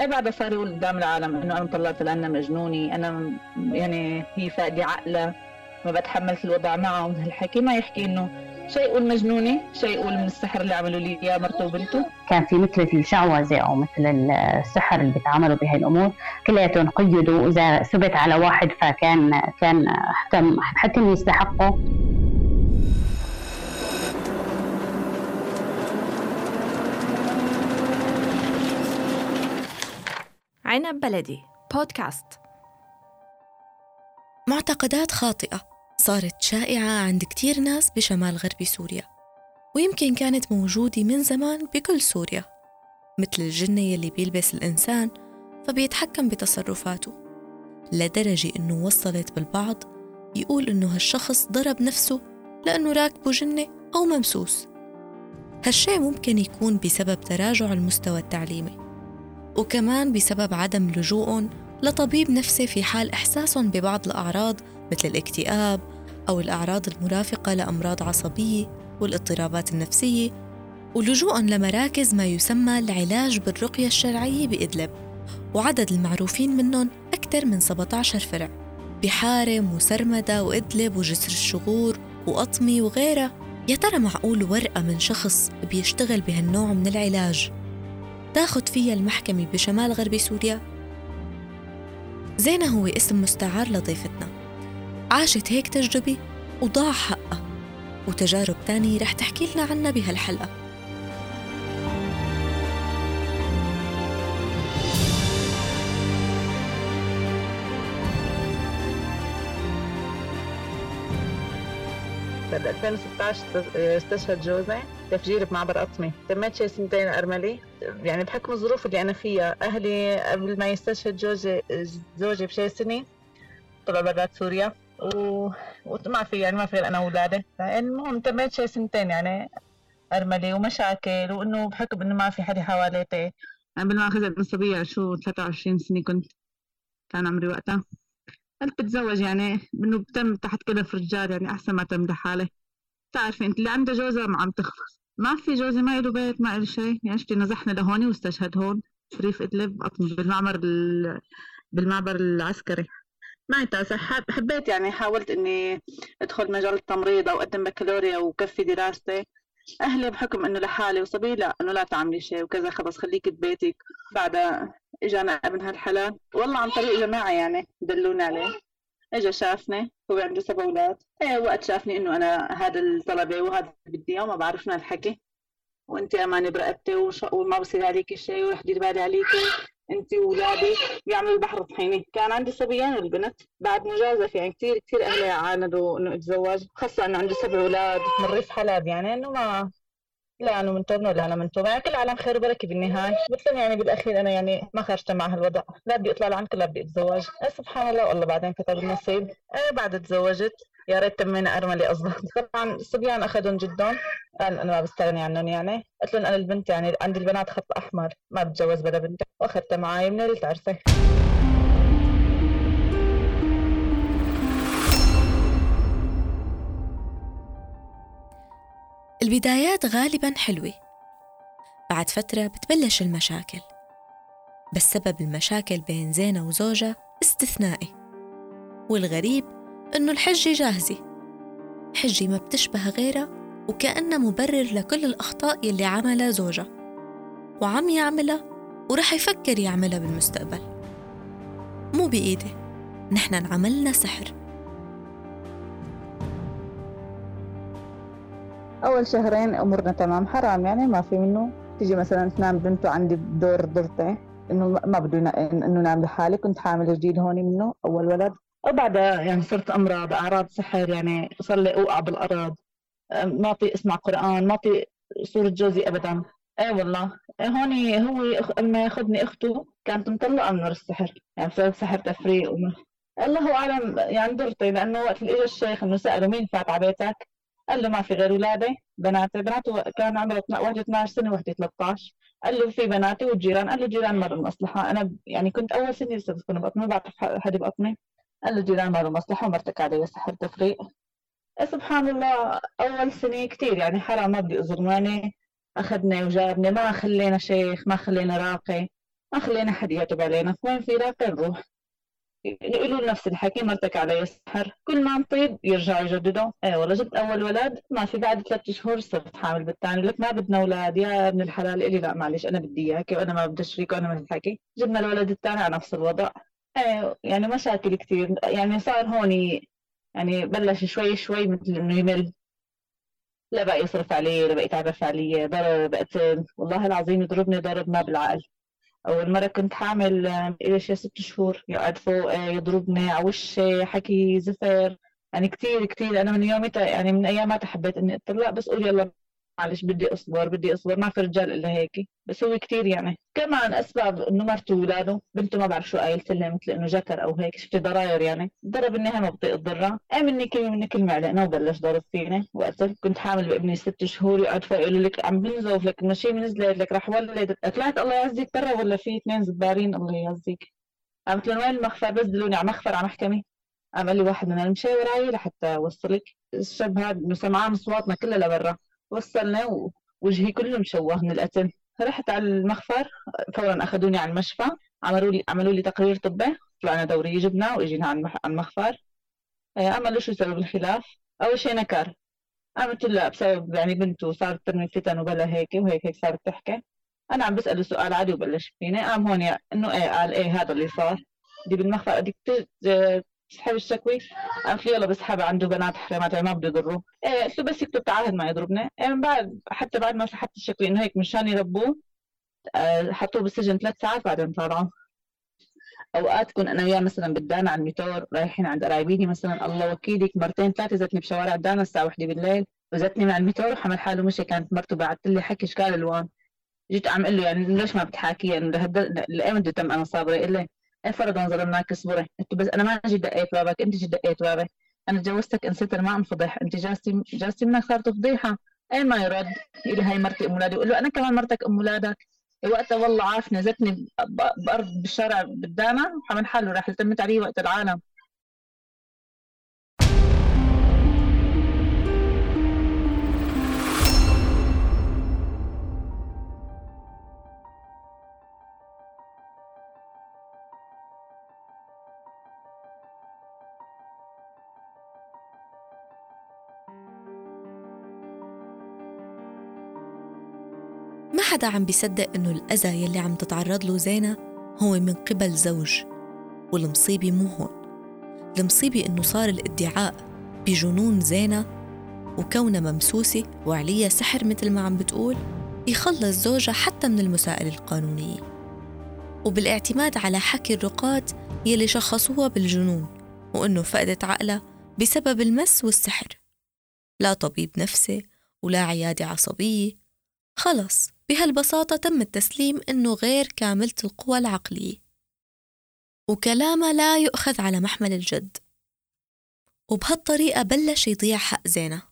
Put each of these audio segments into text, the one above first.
أي بعدها صار يقول قدام العالم إنه أنا طلعت لأنها مجنوني أنا يعني هي فاقدة عقلها ما بتحملت الوضع معه ومن هالحكي. ما يحكي إنه شيء يقول مجنونة شيء يقول من السحر اللي عملوا لي إياه مرته وبنته. كان في مثل الشعوذة أو مثل السحر اللي بيتعاملوا بهي الأمور كلياتهم قيدوا وإذا ثبت على واحد فكان كان حكم حكم يستحقه عنب بلدي. بودكاست. معتقدات خاطئة صارت شائعة عند كتير ناس بشمال غرب سوريا ويمكن كانت موجودة من زمان بكل سوريا مثل الجنة يلي بيلبس الإنسان فبيتحكم بتصرفاته لدرجة إنه وصلت بالبعض يقول إنه هالشخص ضرب نفسه لأنه راكبه جنة أو ممسوس. هالشي ممكن يكون بسبب تراجع المستوى التعليمي. وكمان بسبب عدم لجوءهم لطبيب نفسي في حال إحساسهم ببعض الأعراض مثل الاكتئاب أو الأعراض المرافقة لأمراض عصبية والاضطرابات النفسية ولجوءهم لمراكز ما يسمى العلاج بالرقية الشرعية بإدلب وعدد المعروفين منهم أكثر من 17 فرع بحارم وسرمدة وإدلب وجسر الشغور وأطمي وغيرها. يا ترى معقول ورقة من شخص بيشتغل بهالنوع من العلاج؟ تاخد فيها المحكمة بشمال غرب سوريا؟ زينة هو اسم مستعار لضيفتنا. عاشت هيك تجربة وضاع حقها. وتجارب تانية رح تحكي لنا عنها بهالحلقة. بال 2016 استشهد جوزي. تفجير بمعبر أطمي. تميت شي سنتين أرملي يعني بحكم الظروف اللي أنا فيها أهلي قبل ما يستشهد جوزي زوجي بشي سنة طلع برات سوريا. و... وما في يعني ما في غير أنا وأولادي المهم تميت شي سنتين يعني أرملي ومشاكل وإنه بحكم إنه ما في حدا حواليتي أنا بالما أخذت الصبية شو 23 سنة كنت كان عمري وقتها. قلت بتزوج يعني إنه بتم تحت كلف رجال يعني أحسن ما تم لحالي بتعرفي أنت اللي عنده جوزة ما عم تخلص. ما في جوزي ما له بيت ما له شيء يعني نزحنا لهوني واستشهد هون. شريف إدلب بالمعبر بالمعبر العسكري. ما يتاسع حبيت يعني حاولت إني أدخل مجال التمريض أو أقدم بكالوريا وكفي دراستي. أهلي بحكم إنه لحالي وصبي لا إنه لا تعملي شيء وكذا خلص خليكي ببيتك. بعدها اجانا ابن هالحلال. والله عن طريق جماعة يعني دلونا عليه. اجى شافني هو عنده سبع أولاد إيه وقت شافني إنه أنا هذا الطلبة وهذا بدي إياه وما بعرف شنو الحكي. وانت امانه برقبتي وما بصير عليك شيء ورح دير بالي عليكي. انت واولادك بيعملوا البحر طحيني. كان عندي صبيان والبنت بعد مجازفة يعني كثير كثير أهلي عاندوا إنه أتزوج. خاصة إنه عندي سبع أولاد من ريف حلب يعني إنه ما لا أنا من تورنو لا أنا من تورنو يعني كل العالم خير وبركة بالنهاية. مثل يعني بالأخير أنا يعني ما خرجت مع هالوضع لا بدي أطلع لعنك لا بدي أتزوج. إيه سبحان الله. والله بعدين كتب النصيب. إيه بعد تزوجت. يا ريت تمينا أرملي قصدك طبعا الصبيان أخذهم جدهم قال أنا ما بستغني عنهم يعني. قلت لهم أنا البنت يعني عندي البنات خط أحمر. ما بتجوز بلا بنت. وأخذتها معي من ليله عرسي البدايات غالبا حلوة. بعد فترة بتبلش المشاكل. بس سبب المشاكل بين زينة وزوجها استثنائي. والغريب إنه الحجة جاهزة. حجة ما بتشبه غيرها وكأنها مبرر لكل الأخطاء يلي عملها زوجها. وعم يعملها ورح يفكر يعملها بالمستقبل. مو بإيدي. نحن انعملنا سحر. أول شهرين أمورنا تمام حرام يعني ما في منه. تيجي مثلا تنام بنته عندي بدور ضرتي إنه ما بده إنه نام لحالي كنت حامل جديد هون منه أول ولد. وبعدها يعني صرت أمراض أعراض سحر يعني صار لي اوقع بالارض ما طيق اسمع قرآن ما طيق صورة جوزي ابدا. اي والله. هون هو اما يأخذني أخته كانت مطلقة من السحر. يعني بسبب سحر تفريق الله أعلم يعني ضرتي لأنه وقت اللي اجى الشيخ إنه سأله مين فات على بيتك؟ قال له ما في غير اولادي بناتي بناته كان عمره واحدة 12 سنة وواحدة 13 قال له في بناتي والجيران قال له جيران لهم مصلحة. أنا يعني كنت أول سنة لسه تكون بطني ما بعرف حدا بطني. قال له جيران لهم مصلحة ومرتك علي سحر تفريق. سبحان الله أول سنة كثير يعني حرام ما بدي اظلم يعني أخذني وجابني ما خلينا شيخ ما خلينا راقي ما خلينا حد يعتب علينا. وين في لاقي نروح. يقولوا نفس الحكي مرتك علي سحر كل ما نطيب يرجعوا يجددوا إيه والله جبت أول ولد. ما في بعد ثلاث شهور صرت حامل بالثاني لك ما بدنا أولاد يا ابن الحلال. الي لا معلش أنا بدي اياك وأنا ما بدي أشريك وأنا ما الحكي جبنا الولد الثاني على نفس الوضع. إيه يعني مشاكل كثير يعني صار هون يعني بلش شوي شوي مثل إنه يمل. لا بقى يصرف عليه لا بقى يتعرف علي ضرب بقت والله العظيم يضربني ضرب ما بالعقل. أول مرة كنت حامل إلي شي ست شهور؟ يقعد فوق يضربني على وشي حكي زفر. يعني كثير كثير أنا من يومتها يعني من أياماتها حبيت إني أطلق بس قول يلا معلش بدي أصبر بدي أصبر ما في رجال إلا هيك بس هو كثير يعني. كمان أسباب إنه مرته واولاده بنته ما بعرف شو قايلت لها مثل إنه جكر أو هيك. شفتي ضراير يعني. ضرب النهايه ما بطيق أي مني كلمة مني كلمة علقنا وبلش ضرب فيني وقتها. كنت حامل بابني ست شهور يقعد فوق يقول لك عم بنزوف لك ماشي نزلت لك رح ولد. طلعت الله يعزك برا ولا في اثنين زبارين الله يعزك قامت لهم وين المخفر؟ بس دلوني على مخفر على محكمة. قام قال لي واحد من هاي لحتى أوصلك. الشاب هذا سمعان اصواتنا كلها لبرا. وصلنا ووجهي كله مشوه من القتل رحت على المخفر فورا أخذوني على المشفى. عملوا لي عملوا لي تقرير طبي. طلعنا دوري جبنا وإجينا على المخفر. عملوا شو سبب الخلاف؟ أول شيء نكر. قامت لا بسبب يعني بنته صارت ترمي فتن وبلا هيك وهيك هيك صارت تحكي. أنا عم بسأله سؤال عادي وبلش فيني. قام هون إنه إيه؟ قال إيه هذا اللي صار؟ دي بالمخفر بدك تسحب الشكوي؟ قالت لي يلا بسحبها عنده بنات حرامات ما بده يضروه إيه قلت له بس يكتب تعهد ما يضربني إيه من بعد حتى بعد ما سحبت الشكوي إنه هيك مشان يربوه آه، حطوه بالسجن ثلاث ساعات بعدين طلعوا. أوقات كون أنا وياه مثلا بالدانا على الميتور رايحين عند قرايبيني مثلا الله وكيلك مرتين ثلاثة زتني بشوارع دانا الساعة وحده بالليل وزتني مع الميتور وحمل حاله مشي كانت مرته بعثت لي حكي اشكال الوان. جيت عم أقول له يعني ليش ما بتحاكي؟ يعني لهالد لايمتى تم أنا صابرة يقول لي فرضا ظلمناك اصبري قلت بس أنا ما جيت دقيت بابك أنت جيت دقيت بابي أنا تجوزتك انستر ما انفضح أنت جاستي جاستي منك صارت فضيحة. إيه ما يرد؟ يقول هاي مرتي أم أولادي. يقول له أنا كمان مرتك أم أولادك. وقتها والله عارف نزتني بارض بالشارع قدامه وحمل حاله راح التمت عليه وقت العالم. حدا عم بيصدق إنه الأذى يلي عم تتعرض له زينة هو من قبل زوج والمصيبة مو هون. المصيبة إنه صار الادعاء بجنون زينة وكونها ممسوسة وعليها سحر مثل ما عم بتقول يخلص زوجها حتى من المسائل القانونية. وبالاعتماد على حكي الرقاة يلي شخصوها بالجنون وإنه فقدت عقلها بسبب المس والسحر. لا طبيب نفسي ولا عيادة عصبية. خلص. بهالبساطة تم التسليم إنه غير كاملة القوى العقلية. وكلامه لا يؤخذ على محمل الجد. وبهالطريقة بلش يضيع حق زينة.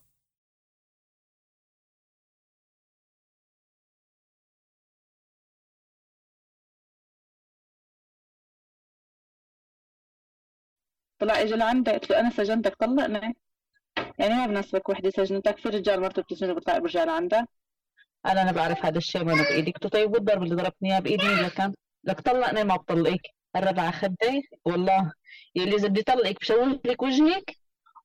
طلع اجى لعندي قلت له أنا سجنتك طلقني يعني ما بناسبك وحدة سجنتك في رجال مرته بتسجن بتطلع برجال عندها. أنا أنا بعرف هذا الشيء وأنا بإيدي. قلت طيب والضرب اللي ضربتني اياه بإيدي كان لك طلقني ما بطلقك. قرب على خدي. والله يلي اذا بدي طلقك بشوه لك وجهك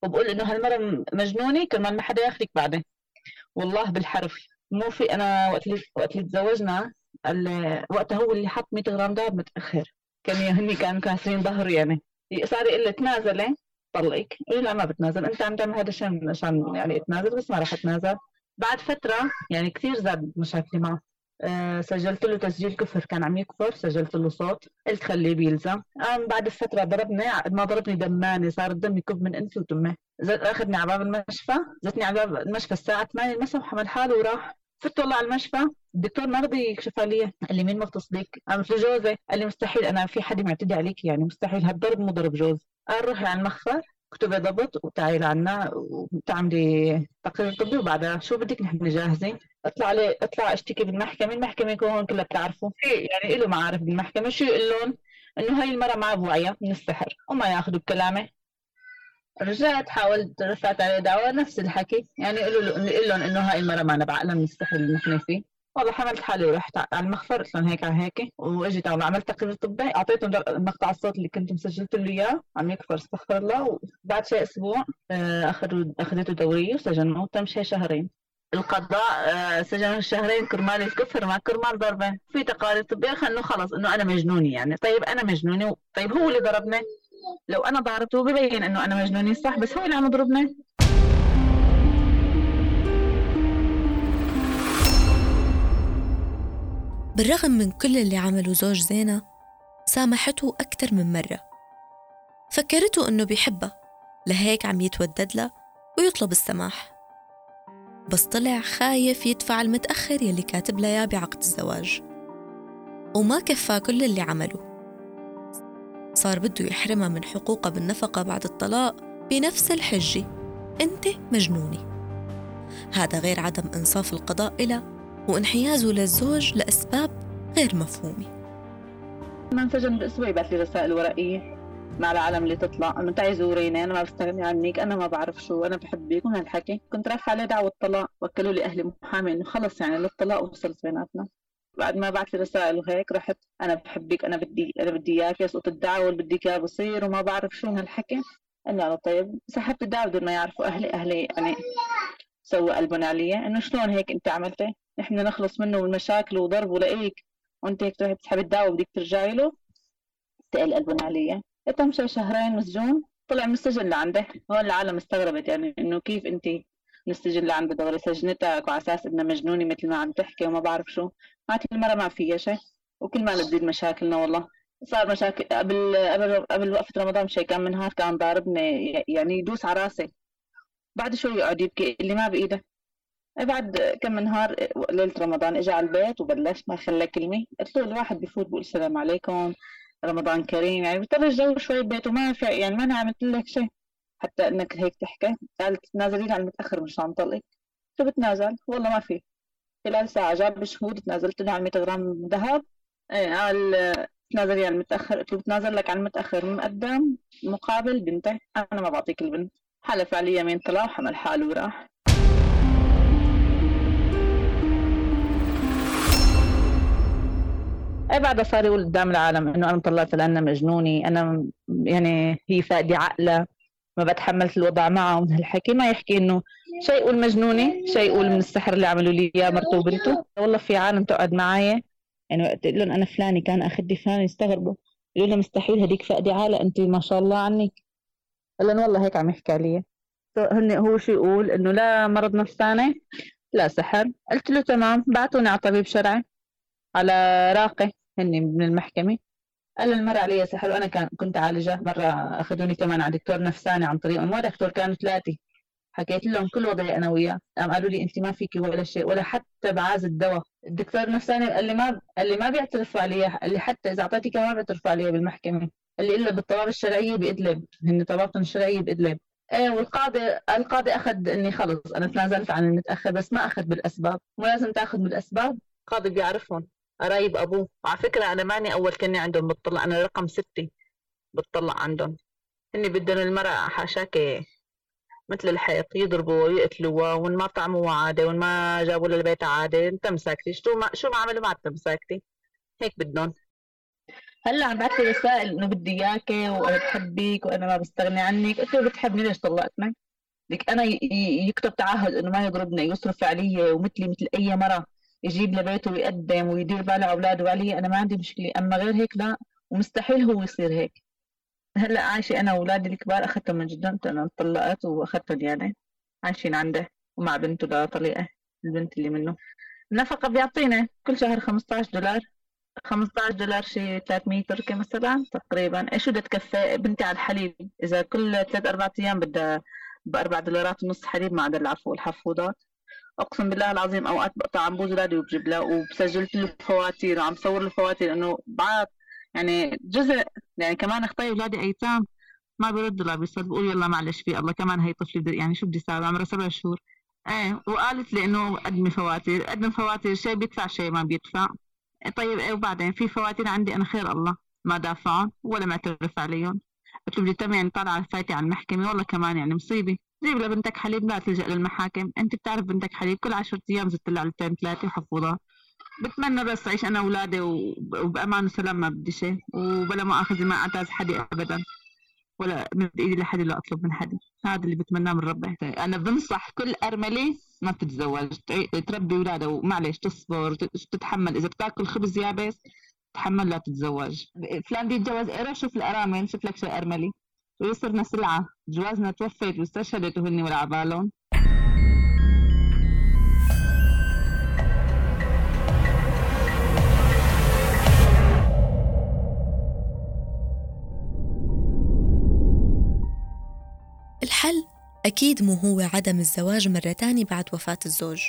وبقول إنه هالمرة مجنونة كرمال ما حدا ياخذك بعدين. والله بالحرف. مو في أنا وقت اللي وقت اللي تزوجنا وقتها هو اللي حط 100 غرام دهب متأخر. كان هني كانوا كاسرين ظهري يعني. صار يقول لي تنازلي طلقك. لا ما بتنازل. أنت عم تعمل هذا الشيء عشان يعني اتنازل بس ما راح اتنازل بعد فترة يعني كثير زاد مشاكلي معه. أه سجلت له تسجيل كفر كان عم يكفر سجلت له صوت قلت خليه بيلزم. قام بعد الفترة ضربني ما ضربني دماني صار الدم يكب من انفي وتمه أخذني على باب المشفى زتني على باب المشفى الساعة 8 المساء وحمل حاله وراح. فت والله على المشفى الدكتور ما رضي يكشف علي قال لي مين مغتصبك؟ قامت له جوزي قال لي مستحيل أنا في حد معتدي عليك يعني مستحيل هالضرب مو ضرب جوز. قال روحي على المخفر. اكتبي ضبط وتعالي لعنا وتعملي تقرير طبي وبعدها شو بدك نحن جاهزين اطلع لي اطلع اشتكي بالمحكمة المحكمة يكون هون كلها بتعرفوا يعني له معارف بالمحكمة شو يقول لهم؟ إنه هاي المرة ما بوعية من السحر وما ياخذوا بكلامي. رجعت حاولت رفعت عليه دعوة نفس الحكي. يعني قالوا له قول لهم إنه هاي المرة ما بعقلها من السحر اللي نحن فيه. والله حملت حالي ورحت على المخفر لهم هيك على هيك واجيت عملت تقرير طبي اعطيتهم مقطع الصوت اللي كنت مسجلت له إياه عم يكفر استغفر الله وبعد شيء أسبوع آه، اخذوا أخذته دوريه وسجنوه تم شيء شهرين. القضاء آه، سجن شهرين كرمال الكفر مع كرمال ضربة. في تقارير طبية انه خلص إنه أنا مجنوني يعني. طيب أنا مجنوني طيب هو اللي ضربني؟ لو أنا ضاربته ببين إنه أنا مجنوني صح بس هو اللي عم يضربني؟ بالرغم من كل اللي عمله زوج زينة سامحته أكثر من مرة. فكرته إنه بيحبها لهيك عم يتودد لها ويطلب السماح. بس طلع خايف يدفع المتأخر يلي كاتب لها بعقد الزواج. وما كفى كل اللي عمله. صار بده يحرمها من حقوقها بالنفقة بعد الطلاق بنفس الحجة. أنت مجنوني هذا غير عدم إنصاف القضاء إلها. وانحيازه للزوج لأسباب غير مفهومة. ما انسجن بأسبوع يبعث لي رسائل ورقية مع العالم اللي تطلع. انه تعي زوريني أنا ما بستغني عنك. أنا ما بعرف شو. أنا بحبك ومن هالحكي كنت رافعه عليه دعوة طلاق وكلوا لي أهلي محامي انه خلص يعني للطلاق وصلت بيناتنا. بعد ما بعث لي رسائل وهيك رحت. أنا بحبك. أنا بدي أنا بدي إياك. يسقط الدعوة واللي بدي اياه بصير وما بعرف شو هالحكي. أنا طيب سحبت الدعوة بدون ما يعرفوا أهلي. أهلي يعني سووا قلبهم علي إنه شلون هيك أنت عملتي؟ نحن نخلص منه من مشاكل وضرب ولقيك وأنت هيك تروحي تسحبي الدعوه وبدك ترجعي له؟ تقل قلبهم علي تم شي شهرين مسجون. طلع من السجن لعنده هون العالم استغربت يعني إنه كيف أنت من السجن لعنده دغري سجنتك وعلى أساس إنها مجنونة مثل ما عم تحكي وما بعرف شو. هاتي المره ما فيها شيء. وكل ما نزيد مشاكلنا والله. صار مشاكل. قبل قبل قبل وقفة رمضان شيء كان من نهار كان ضاربني. يعني يدوس على راسي. بعد شوي يقعد يبكي. اللي ما بايده بعد كم نهار ليلة رمضان اجى على البيت وبلش ما خلى كلمة. قلت له الواحد بفوت بقول السلام عليكم رمضان كريم. يعني بيضطر الجو شوي ببيته ما في يعني ما أنا عملت لك شيء حتى إنك هيك تحكي. قالت تنازلي لي على المتأخر مشان طلق قلت بتنازل؟ والله ما في. خلال ساعة جاب شهود تنازلت له على 100 غرام ذهب. إيه قال تنازلي على المتأخر. قلت له بتنازل لك على المتأخر مقدم مقابل بنتك. أنا ما بعطيك البنت. حلف علي يمين طلع وحمل حاله وراح. أي بعدها صار يقول قدام العالم إنه أنا طلعت لانها مجنوني أنا يعني هي فاقدة عقلها ما بتحملت الوضع معه ومن هالحكي. ما يحكي إنه شيء يقول مجنوني شيء يقول من السحر اللي عملوا لي إياه مرته وبنته. والله في عالم تقعد معي يعني وقت أقول لهم أنا فلاني كان اخدي فلاني يستغربوا. يقولوا لي مستحيل هديك فاقدة عقلها انت ما شاء الله عنك. قال والله هيك عم يحكي علي هن هو شو يقول إنه لا مرض نفساني لا سحر. قلت له تمام بعتوني على طبيب شرعي على راقي هني من المحكمة. قال المرة علي سحر وأنا كان كنت عالجة. مرة أخذوني كمان على دكتور نفساني عن طريق ما دكتور كانوا ثلاثة. حكيت لهم كل وضعي أنا وياه. قام قالوا لي أنت ما فيكي ولا شيء ولا حتى بعاز الدواء. الدكتور النفساني قال لي ما قال لي ما بيعترفوا علي قال لي حتى إذا أعطيتك ما بيعترفوا علي بالمحكمة. قال لي إلا بالطواب الشرعية بإدلب هن طوابتهم الشرعية بإدلب. إيه والقاضي القاضي أخذ إني خلص أنا تنازلت عن المتأخر بس ما أخذ بالأسباب. مو لازم تأخذ بالأسباب. القاضي بيعرفهم قرايب أبوه. وعلى فكرة أنا ماني أول كني عندهم بتطلع أنا رقم ستة بتطلع عندهم. هني بدهم المرأة حاشاكي مثل الحيط يضربوا ويقتلوا وإن ما طعموا عادي وإن ما جابوا للبيت عادي أنت مساكتي. شو ما شو ما عملوا ما أنت مساكتي. هيك بدهم. هلأ عم بعث لي رسائل إنه بدي إياكي وأنا بحبك وأنا ما بستغني عنك. قلت له بتحبني ليش طلقتني؟ لك أنا يكتب تعهد إنه ما يضربني يصرف علي ومثلي مثل أي مرة يجيب لبيته ويقدم ويدير باله على أولاده وعلي. أنا ما عندي مشكلة أما غير هيك لا ومستحيل هو يصير هيك. هلأ عايشة أنا وأولادي الكبار أخذتهم من جدهم أنا طلقت وأخذتهم يعني. عايشين عنده ومع بنته لطليقة البنت اللي منه. النفقه بيعطينا كل شهر 15 دولار. 15 دولار شي 300 تركي مثلا تقريبا. إيش بدها تكفي بنتي على الحليب؟ إذا كل ثلاث أربع أيام بدها بأربع دولارات ونص حليب عدا العفو والحفوضات أقسم بالله العظيم أوقات بقطع عن بوز اولادي وبجيب له وسجلت له فواتير وعم صور له فواتير إنه بعد يعني جزء يعني كمان أختي اولادي ايتام ما بيردوا لا بيصير بقول يلا معلش في الله كمان هي طفلي يعني شو بدي أسوي عمرها سبع شهور. إيه وقالت لي إنه قدمي فواتير قدم فواتير شيء بيدفع شيء ما بيدفع. طيب إيه وبعدين في فواتير عندي أنا خير الله ما دافعون ولا معترف عليهم. قلت له بدي تم يعني طالعة فايتي على المحكمة والله كمان يعني مصيبة. جيب لبنتك حليب لا تلجأ للمحاكم. أنت بتعرف بنتك حليب كل عشرة أيام زدت لها علبتين ثلاثة وحفوضات بتمنى بس أعيش أنا وأولادي وبأمان وسلام ما بدي شيء. وبلا مؤاخذة ما أعتاز حدا أبدا ولا مد إيدي لحد ولا أطلب من حدا هذا اللي بتمناه من ربي. أنا بنصح كل أرملة ما تتزوج تربي أولادها ومعلش تصبر تتحمل إذا بتأكل خبز يابس تحمل لا تتزوج. فلان دي يتجوز إيه شوف الأرامل شوف لك شيء أرملي. ويصرنا سلعة جوازنا توفيت واستشهدت وهن ولا عبالهم. الحل أكيد مو هو عدم الزواج مرة تانية بعد وفاة الزوج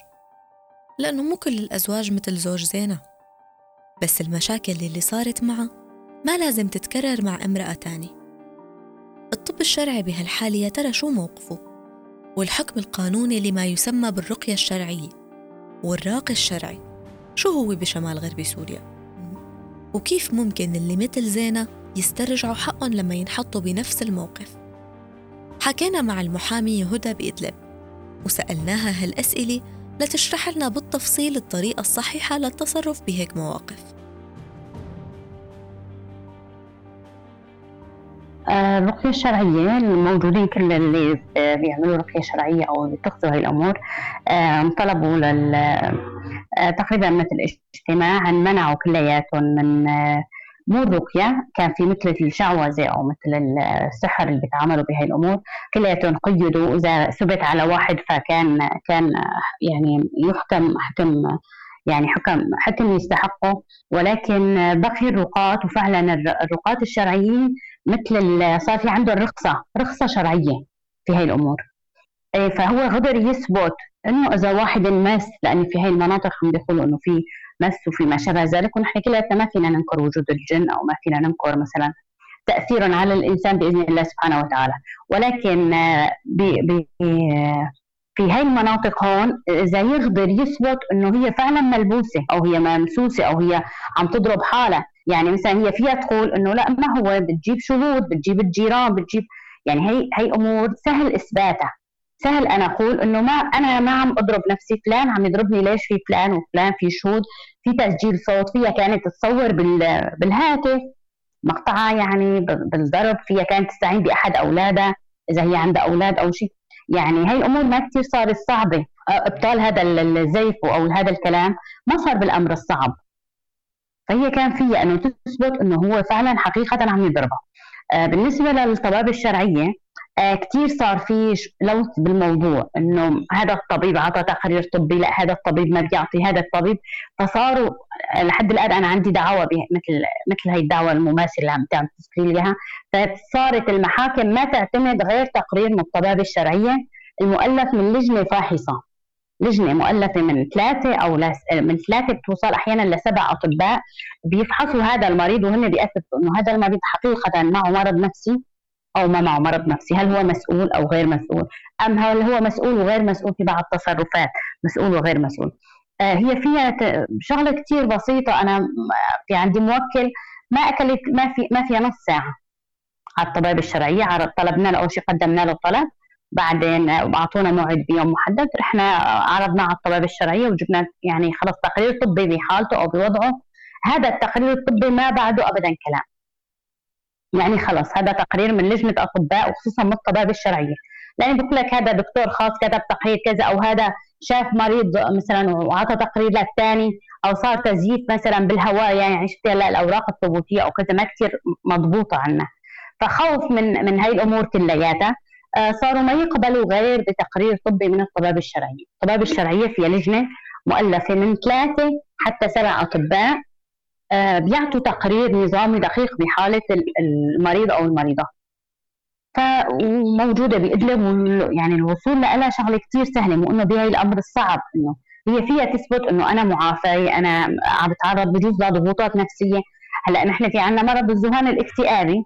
لأنه مو كل الأزواج مثل زوج زينة بس المشاكل اللي صارت معه ما لازم تتكرر مع امرأة تانية الطب الشرعي بهالحالة يا ترى شو موقفه؟ والحكم القانوني لما يسمى بالرقية الشرعية والراقي الشرعي شو هو بشمال غربي سوريا؟ وكيف ممكن اللي مثل زينة يسترجعوا حقهم لما ينحطوا بنفس الموقف؟ حكينا مع المحامية هدى بإدلب وسألناها هالأسئلة لتشرح لنا بالتفصيل الطريقة الصحيحة للتصرف بهيك مواقف. آه، الرقية الشرعية الموجودين كل اللي بيعملوا رقية شرعية أو بيتخذوا هاي الأمور آه، طلبوا لل آه، تقريبا مثل اجتماع منعوا كلياتهم من مو الرقية كان في مثل الشعوذة أو مثل السحر اللي بيتعاملوا بهاي الأمور. كلياتهم قيدوا إذا ثبت على واحد فكان كان يعني يحكم حكم يعني حكم حكم يستحقه. ولكن بقي الرقاة وفعلا الرقاة الشرعيين مثل صار في عندهم رخصة رخصة شرعية في هاي الأمور. إيه، فهو قدر يثبت إنه إذا واحد مس لأن في هاي المناطق عم بيقولوا إنه في مس وفي ما شابه ذلك. ونحن كلياتنا ما فينا ننكر وجود الجن أو ما فينا ننكر مثلا تاثيرا على الإنسان بإذن الله سبحانه وتعالى. ولكن آه، بي بي في هاي المناطق هون إذا يقدر يثبت إنه هي فعلا ملبوسة أو هي ممسوسة أو هي عم تضرب حالها. يعني مثلا هي فيها تقول إنه لا ما هو بتجيب شهود بتجيب الجيران بتجيب يعني هي هي أمور سهل إثباتها. سهل أنا أقول إنه ما أنا ما عم أضرب نفسي فلان عم يضربني ليش في فلان وفلان في شهود؟ في تسجيل صوت فيها كانت تصور بالهاتف مقطعها يعني بالضرب فيها كانت تستعين بأحد اولادها إذا هي عندها أولاد أو شيء. يعني هاي الأمور ما كثير صارت صعبة. أبطال هذا الزيف أو هذا الكلام ما صار بالأمر الصعب. فهي كان فيها إنه تثبت إنه هو فعلا حقيقه عم يضربها. بالنسبة للطبابة الشرعية كثير صار في لوث بالموضوع إنه هذا الطبيب اعطى تقرير طبي لا هذا الطبيب ما بيعطي هذا الطبيب. فصاروا لحد الآن أنا عندي دعوة مثل مثل هي الدعوة المماثلة اللي عم تعمل اياها فصارت المحاكم ما تعتمد غير تقرير من الطبابة الشرعية. المؤلف من لجنة فاحصة. لجنة مؤلفة من ثلاثة أو من ثلاثة بتوصل أحيانا لسبع أطباء. بيفحصوا هذا المريض وهن بيأكدوا إنه هذا المريض حقيقة معه مرض نفسي. أو ما معه مرض نفسي هل هو مسؤول أو غير مسؤول؟ أم هل هو مسؤول وغير مسؤول في بعض التصرفات؟ مسؤول وغير مسؤول. آه هي فيها شغلة كتير بسيطة. أنا في عندي موكل ما أكلت ما في ما فيها نص ساعة على الطبيب الشرعية طلبنا له أول شيء قدمنا له طلب. بعدين أعطونا موعد بيوم محدد. رحنا عرضنا على الطبيب الشرعيه وجبنا يعني خلص تقرير طبي بحالته أو بوضعه. هذا التقرير الطبي ما بعده ابدا كلام. يعني خلص هذا تقرير من لجنة أطباء وخصوصا من الطباب الشرعية. لأن بقول لك هذا دكتور خاص كتب تقرير كذا أو هذا شاف مريض مثلا وعطى تقرير للثاني أو صار تزييف مثلا بالهواء يعني شفت هلا الأوراق الثبوتية أو كذا ما كثير مضبوطة عنا فخوف من من هاي الأمور كلياتها. آه، صاروا ما يقبلوا غير بتقرير طبي من الطباب الشرعيه، الطباب الشرعية فيها لجنة مؤلفة من ثلاثة حتى سبع أطباء. آه، بيعطوا تقرير نظامي دقيق بحالة المريض أو المريضة. فموجودة بإدلب يعني الوصول لها شغلة كتير سهلة مو إنه بهي الأمر الصعب إنه هي فيها تثبت إنه أنا معافية أنا عم بتعرض بجوز لضغوطات نفسية. هلأ نحن في عنا مرض الذهان الاكتئابي. آه،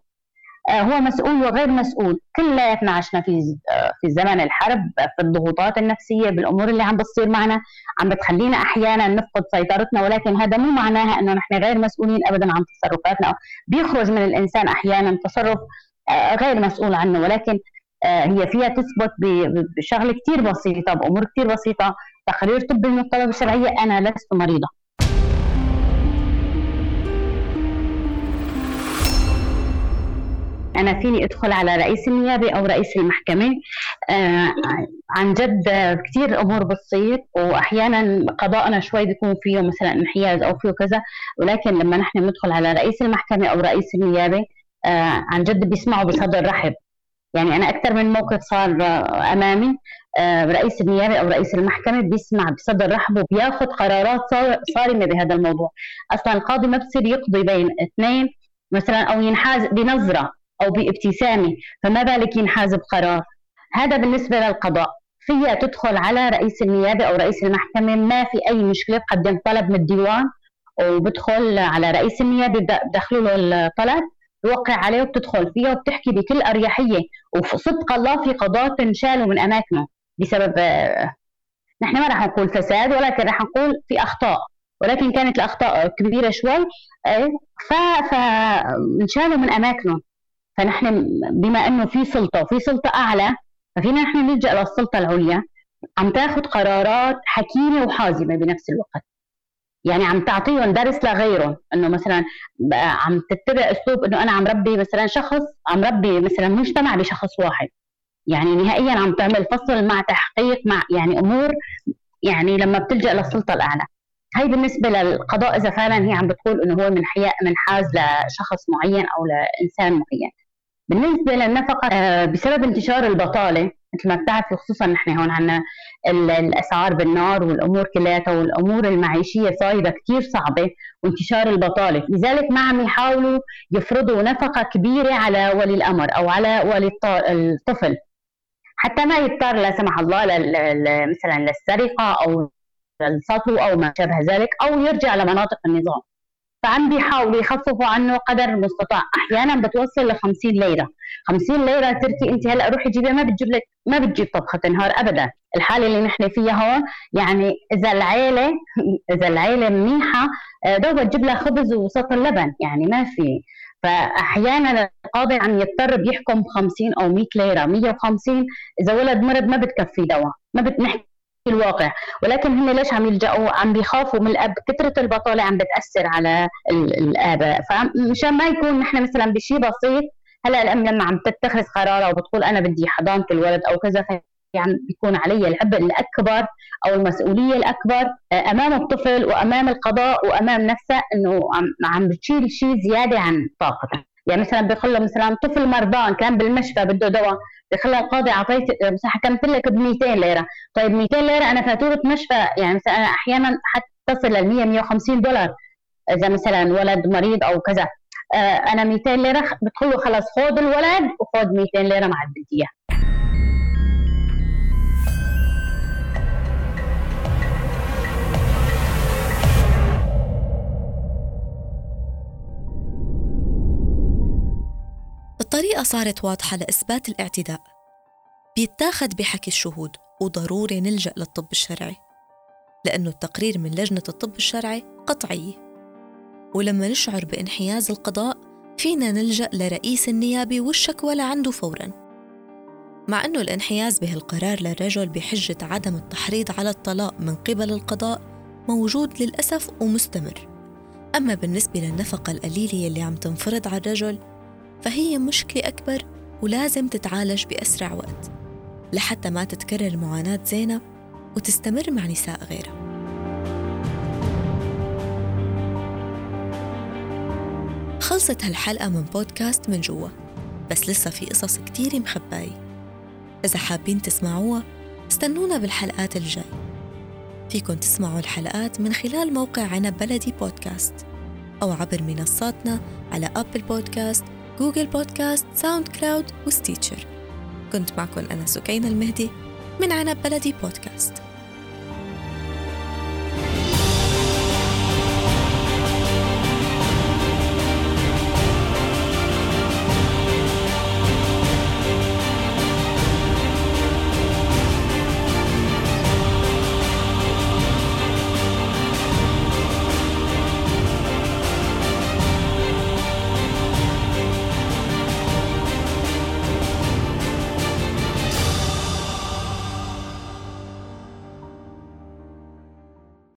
هو مسؤول وغير مسؤول. كلياتنا عشنا في آه، في زمن الحرب في الضغوطات النفسية بالأمور اللي عم بتصير معنا عم بتخلينا أحيانا نفقد سيطرتنا ولكن هذا مو معناها إنه نحن غير مسؤولين ابدا عن تصرفاتنا. بيخرج من الإنسان أحيانا تصرف آه، غير مسؤول عنه ولكن هي فيها تثبت بشغلة كثير بسيطة بأمور كثير بسيطة. تقرير طبي من الطلبه الشرعية أنا لست مريضة. أنا فيني أدخل على رئيس النيابة أو رئيس المحكمة. آه عن جد كثير امور بتصير وأحيانا قضاءنا شوي بيكون فيه مثلا انحياز أو فيه كذا ولكن لما نحن ندخل على رئيس المحكمة أو رئيس النيابة آه عن جد بيسمعوا بصدر رحب. يعني أنا أكثر من موقف صار أمامي آه، رئيس النيابة أو رئيس المحكمة بيسمع بصدر رحب وبياخذ قرارات صارمة بهذا الموضوع. أصلا القاضي ما بصير يقضي بين اثنين مثلا أو ينحاز بنظرة. أو بابتسامة فما بالك ينحاز بقرار. هذا بالنسبة للقضاء. فيها تدخل على رئيس النيابة أو رئيس المحكمة ما في أي مشكلة بقدم طلب من الديوان وبدخل على رئيس النيابة بدخلوا له الطلب بوقع عليه وبتدخل فيها وبتحكي بكل أريحية. وصدق الله في قضاة انشالوا من أماكنه بسبب نحن ما راح نقول فساد ولكن راح نقول في أخطاء. ولكن كانت الأخطاء كبيرة شوي إيه، ف فانشالوا من اماكنهم فنحن بما أنه في سلطة وفي سلطة أعلى ففينا نحن نلجأ للسلطه العليا. عم تاخذ قرارات حكيمة وحازمة بنفس الوقت. يعني عم تعطيهم درس لغيرهم. إنه مثلا عم تتبع أسلوب إنه أنا عم ربي مثلا شخص عم ربي مثلا مجتمع بشخص واحد. يعني نهائيا عم تعمل فصل مع تحقيق مع يعني أمور يعني لما بتلجأ للسلطه الأعلى. هي بالنسبة للقضاء إذا فعلا هي عم بتقول إنه هو من حياء منحاز لشخص معين أو لإنسان معين. بالنسبة للنفقة آه، بسبب انتشار البطالة مثل ما بتعرفي خصوصا نحن هون عندنا الأسعار بالنار والأمور كلياتها والأمور المعيشية صايرة كثير صعبة وانتشار البطالة، لذلك ما عم يحاولوا يفرضوا نفقة كبيرة على ولي الأمر أو على ولي الطفل. حتى ما يضطر لا سمح الله مثلا للسرقة أو السطو أو ما شابه ذلك أو يرجع لمناطق النظام. فعم بيحاولوا يخففوا عنه قدر المستطاع. أحيانا بتوصل ل 50 ليرة. 50 ليرة تركي أنت هلأ روحي جيبيها ما بتجيب لك ما بتجيب طبخة نهار ابدا. الحالة اللي نحن فيها هون يعني إذا العيله إذا العيلة منيحة آه، دوبا تجيب لها خبز وسطر لبن يعني ما في. فأحيانا القاضي عم يضطر بيحكم 50 أو 100 ليرة. 150 إذا ولد مرض ما بتكفي دواء. ما بنحكي الواقع. ولكن هم ليش عم يلجأوا؟ عم بيخافوا من الأب. كثرة البطالة عم بتأثر على الآباء فمشان ما يكون نحن مثلا بشيء بسيط هلأ الأم لما عم تتخذ قرار أو بتقول أنا بدي حضانة الولد أو كذا يعني بيكون علي العبء الأكبر أو المسؤولية الأكبر آه، أمام الطفل وأمام القضاء وأمام نفسه إنه عم بتشيل شيء زيادة عن طاقته يعني مثلا بيقول مثلا طفل مرضان كان بالمشفى بده دواء بخلى القاضي أعطيت مثلا حكمت لك ب 200 ليرة. طيب 200 ليرة أنا فاتوره مشفى يعني مثلا أنا أحيانا حتى تصل لل 100 150 دولار إذا مثلا ولد مريض أو كذا. آه أنا 200 ليرة بتقول له خلص خذ الولد وخذ 200 ليرة مع البنتية. الطريقة صارت واضحة لإثبات الاعتداء. بيتاخد بحكي الشهود وضروري نلجأ للطب الشرعي لأنه التقرير من لجنة الطب الشرعي قطعية ولما نشعر بانحياز القضاء فينا نلجأ لرئيس النيابة والشكوى لعنده فوراً. مع أنه الانحياز به القرار للرجل بحجة عدم التحريض على الطلاق من قبل القضاء موجود للأسف ومستمر. أما بالنسبة للنفقة القليلة اللي عم تنفرض على الرجل فهي مشكلة أكبر ولازم تتعالج بأسرع وقت لحتى ما تتكرر معاناة زينب وتستمر مع نساء غيرها. خلصت هالحلقة من بودكاست من جوا بس لسه في قصص كتير مخباية إذا حابين تسمعوها استنونا بالحلقات الجاي. فيكن تسمعوا الحلقات من خلال موقع عنب بلدي بودكاست أو عبر منصاتنا على Apple Podcast Google Podcast SoundCloud و Stitcher. كنت معكم أنا سكينة المهدي من عنب بلدي بودكاست.